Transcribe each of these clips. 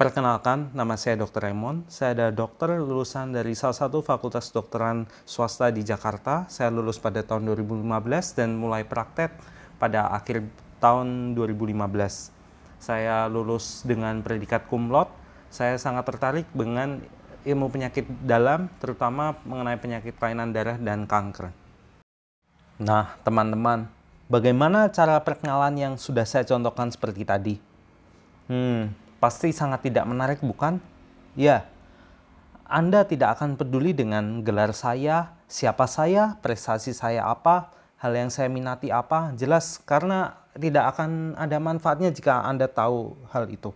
Perkenalkan, nama saya Dr. Raymond. Saya ada dokter lulusan dari salah satu fakultas dokteran swasta di Jakarta. Saya lulus pada tahun 2015 dan mulai praktek pada akhir tahun 2015. Saya lulus dengan predikat cum laude. Saya sangat tertarik dengan ilmu penyakit dalam, terutama mengenai penyakit kelainan darah dan kanker. Nah, teman-teman, bagaimana cara perkenalan yang sudah saya contohkan seperti tadi? Hmm, pasti sangat tidak menarik, bukan? Ya, Anda tidak akan peduli dengan gelar saya, siapa saya, prestasi saya apa, hal yang saya minati apa, jelas karena tidak akan ada manfaatnya jika Anda tahu hal itu.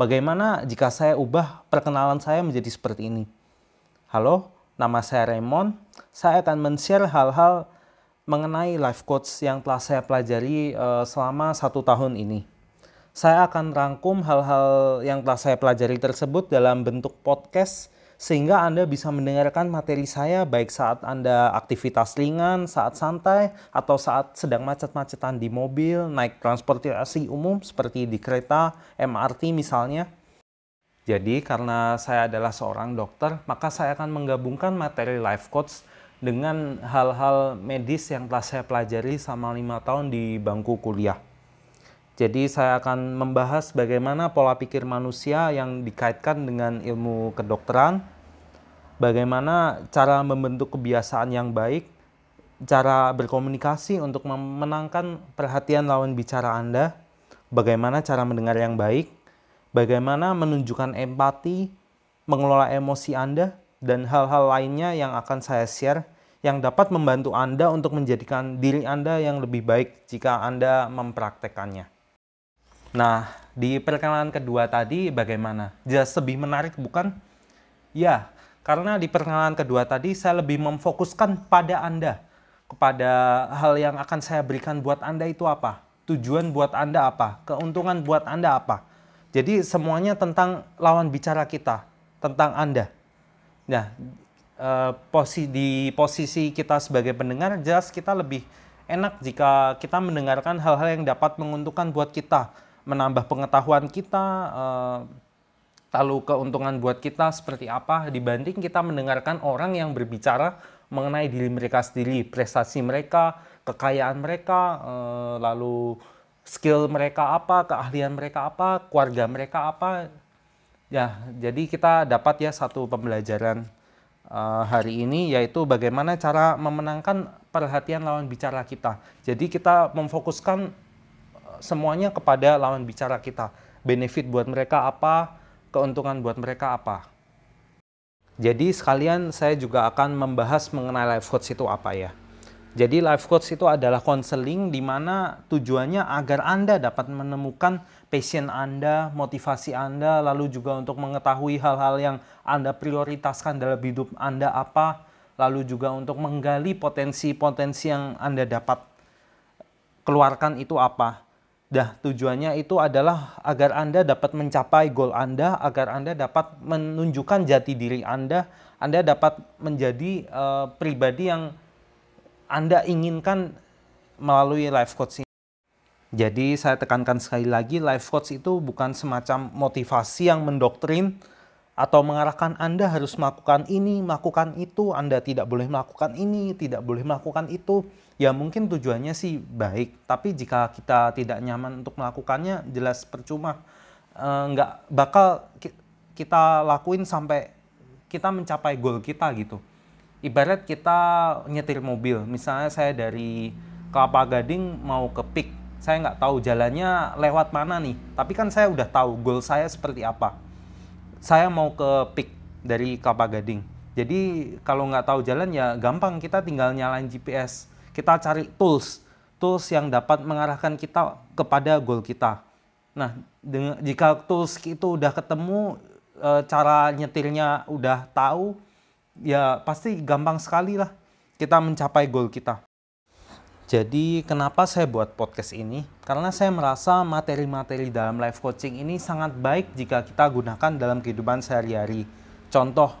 Bagaimana jika saya ubah perkenalan saya menjadi seperti ini? Halo, nama saya Raymond. Saya akan men-share hal-hal mengenai life coach yang telah saya pelajari uh, selama satu tahun ini. Saya akan rangkum hal-hal yang telah saya pelajari tersebut dalam bentuk podcast sehingga Anda bisa mendengarkan materi saya baik saat Anda aktivitas ringan, saat santai, atau saat sedang macet-macetan di mobil, naik transportasi umum seperti di kereta, MRT misalnya. Jadi karena saya adalah seorang dokter, maka saya akan menggabungkan materi life coach dengan hal-hal medis yang telah saya pelajari selama lima tahun di bangku kuliah. Jadi saya akan membahas bagaimana pola pikir manusia yang dikaitkan dengan ilmu kedokteran, bagaimana cara membentuk kebiasaan yang baik, cara berkomunikasi untuk memenangkan perhatian lawan bicara Anda, bagaimana cara mendengar yang baik, bagaimana menunjukkan empati, mengelola emosi Anda, dan hal-hal lainnya yang akan saya share yang dapat membantu Anda untuk menjadikan diri Anda yang lebih baik jika Anda mempraktekannya. Nah, di perkenalan kedua tadi bagaimana? Jelas lebih menarik bukan? Ya, karena di perkenalan kedua tadi saya lebih memfokuskan pada Anda. Kepada hal yang akan saya berikan buat Anda itu apa? Tujuan buat Anda apa? Keuntungan buat Anda apa? Jadi semuanya tentang lawan bicara kita, tentang Anda. Nah, eh, di posisi kita sebagai pendengar jelas kita lebih enak jika kita mendengarkan hal-hal yang dapat menguntungkan buat kita menambah pengetahuan kita, lalu keuntungan buat kita seperti apa dibanding kita mendengarkan orang yang berbicara mengenai diri mereka sendiri, prestasi mereka, kekayaan mereka, uh, lalu skill mereka apa, keahlian mereka apa, keluarga mereka apa. Ya, jadi kita dapat ya satu pembelajaran uh, hari ini yaitu bagaimana cara memenangkan perhatian lawan bicara kita. Jadi kita memfokuskan semuanya kepada lawan bicara kita. Benefit buat mereka apa, keuntungan buat mereka apa. Jadi sekalian saya juga akan membahas mengenai life coach itu apa ya. Jadi life coach itu adalah konseling di mana tujuannya agar Anda dapat menemukan passion Anda, motivasi Anda, lalu juga untuk mengetahui hal-hal yang Anda prioritaskan dalam hidup Anda apa, lalu juga untuk menggali potensi-potensi yang Anda dapat keluarkan itu apa. Dah, tujuannya itu adalah agar Anda dapat mencapai goal Anda, agar Anda dapat menunjukkan jati diri Anda, Anda dapat menjadi uh, pribadi yang Anda inginkan melalui life coach ini. Jadi saya tekankan sekali lagi, life coach itu bukan semacam motivasi yang mendoktrin atau mengarahkan Anda harus melakukan ini, melakukan itu, Anda tidak boleh melakukan ini, tidak boleh melakukan itu. Ya mungkin tujuannya sih baik. Tapi jika kita tidak nyaman untuk melakukannya jelas percuma. E, nggak bakal kita lakuin sampai kita mencapai goal kita gitu. Ibarat kita nyetir mobil. Misalnya saya dari Kelapa Gading mau ke Pik. Saya nggak tahu jalannya lewat mana nih. Tapi kan saya udah tahu goal saya seperti apa saya mau ke Pik dari Kelapa Gading jadi kalau nggak tahu jalan ya gampang kita tinggal nyalain GPS kita cari tools, tools yang dapat mengarahkan kita kepada goal kita. Nah, dengan, jika tools itu udah ketemu, e, cara nyetirnya udah tahu, ya pasti gampang sekali lah kita mencapai goal kita. Jadi kenapa saya buat podcast ini? Karena saya merasa materi-materi dalam life coaching ini sangat baik jika kita gunakan dalam kehidupan sehari-hari. Contoh,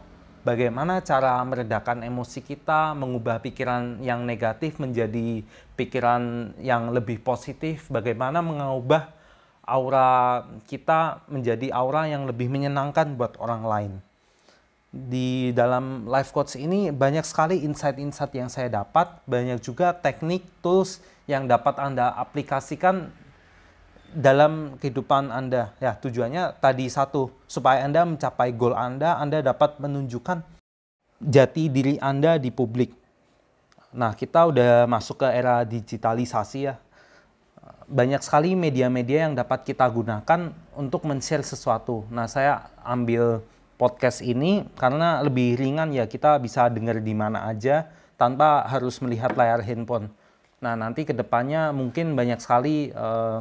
bagaimana cara meredakan emosi kita, mengubah pikiran yang negatif menjadi pikiran yang lebih positif, bagaimana mengubah aura kita menjadi aura yang lebih menyenangkan buat orang lain. Di dalam life coach ini banyak sekali insight-insight yang saya dapat, banyak juga teknik, tools yang dapat Anda aplikasikan dalam kehidupan Anda. Ya, tujuannya tadi satu, supaya Anda mencapai goal Anda, Anda dapat menunjukkan jati diri Anda di publik. Nah, kita udah masuk ke era digitalisasi ya banyak sekali media-media yang dapat kita gunakan untuk men-share sesuatu. Nah, saya ambil podcast ini karena lebih ringan ya kita bisa dengar di mana aja tanpa harus melihat layar handphone. Nah, nanti ke depannya mungkin banyak sekali eh,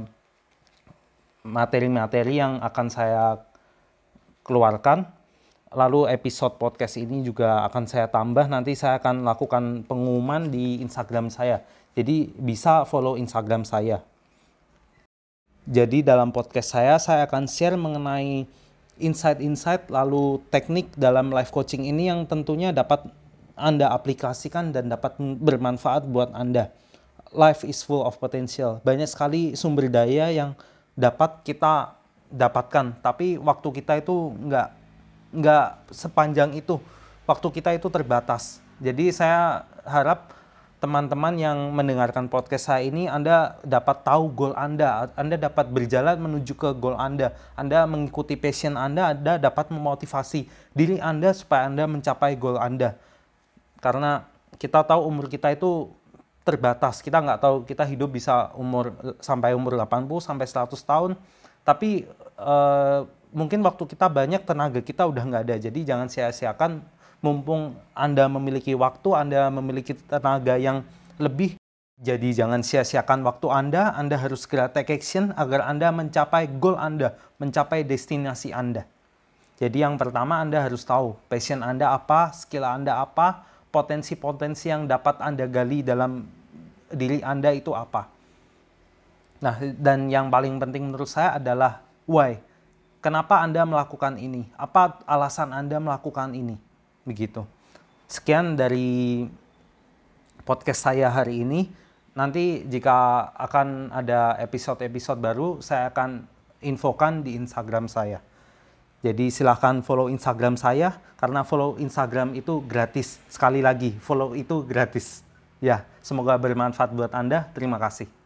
materi-materi yang akan saya keluarkan. Lalu episode podcast ini juga akan saya tambah. Nanti saya akan lakukan pengumuman di Instagram saya. Jadi bisa follow Instagram saya. Jadi dalam podcast saya, saya akan share mengenai insight-insight lalu teknik dalam life coaching ini yang tentunya dapat Anda aplikasikan dan dapat bermanfaat buat Anda. Life is full of potential. Banyak sekali sumber daya yang dapat kita dapatkan, tapi waktu kita itu nggak nggak sepanjang itu. Waktu kita itu terbatas. Jadi saya harap teman-teman yang mendengarkan podcast saya ini Anda dapat tahu goal Anda, Anda dapat berjalan menuju ke goal Anda, Anda mengikuti passion Anda, Anda dapat memotivasi diri Anda supaya Anda mencapai goal Anda. Karena kita tahu umur kita itu terbatas, kita nggak tahu kita hidup bisa umur sampai umur 80 sampai 100 tahun, tapi uh, mungkin waktu kita banyak tenaga kita udah nggak ada, jadi jangan sia-siakan mumpung Anda memiliki waktu, Anda memiliki tenaga yang lebih. Jadi jangan sia-siakan waktu Anda, Anda harus segera take action agar Anda mencapai goal Anda, mencapai destinasi Anda. Jadi yang pertama Anda harus tahu passion Anda apa, skill Anda apa, potensi-potensi yang dapat Anda gali dalam diri Anda itu apa. Nah, dan yang paling penting menurut saya adalah why. Kenapa Anda melakukan ini? Apa alasan Anda melakukan ini? Begitu. Sekian dari podcast saya hari ini. Nanti jika akan ada episode-episode baru, saya akan infokan di Instagram saya. Jadi silahkan follow Instagram saya, karena follow Instagram itu gratis. Sekali lagi, follow itu gratis. Ya, semoga bermanfaat buat Anda. Terima kasih.